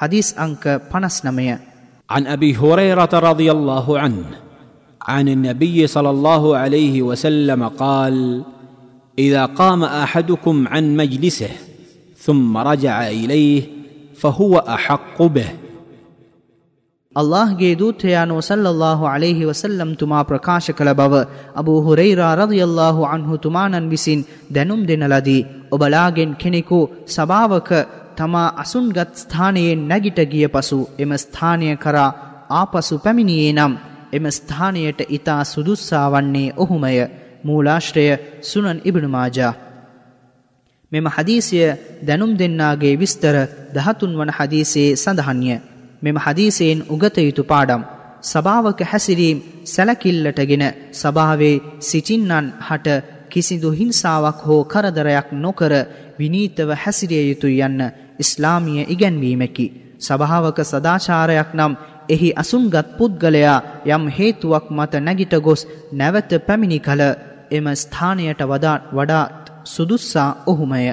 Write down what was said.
حديث أنك بنس نمية عن أبي هريرة رضي الله عنه عن النبي صلى الله عليه وسلم قال إذا قام أحدكم عن مجلسه ثم رجع إليه فهو أحق به. අල්لهගේ දූතයානෝ සල්ලල්له عليهෙහි වසල්ලම් තුමා ප්‍රකාශ කළ බව අබූ හුරෙයිරා රදියල්له අන්හු තුමානන් විසින් දැනුම් දෙනලදී ඔබලාගෙන් කෙනෙකු සභාවක තමා අසුන්ගත් ස්ථානයෙන් නැගිට ගිය පසු එම ස්ථානය කරා ආපසු පැමිණියේ නම් එම ස්ථානයට ඊතා සුදුස්සා වන්නේ ඔහුමය. මූලාශ්‍රය සුනන් ඉබ්නුමාජා මෙම හදීසිය දැනුම් දෙන්නාගේ විස්තර 13 වන හදීසයේ සඳහන්ය. මෙම හදීසයෙන් උගත යුතු පාඩම්. සභාවක හැසිරීම් සැලකිල්ලටගෙන සභාවේ සිටින්නන් හට කිසිදු හිංසාවක් හෝ කරදරයක් නොකර විනීතව හැසිරිය යුතු යන්න ඉස්ලාමිය ඉගැන්වීමකි. සභාවක සදාචාරයක් නම් එහි අසුන්ගත් පුද්ගලයා යම් හේතුවක් මත නැගිට ගොස් නැවත පැමිණි කල එම ස්ථානයට වඩාත් වඩාත් සුදුස්සා ඔහුමය.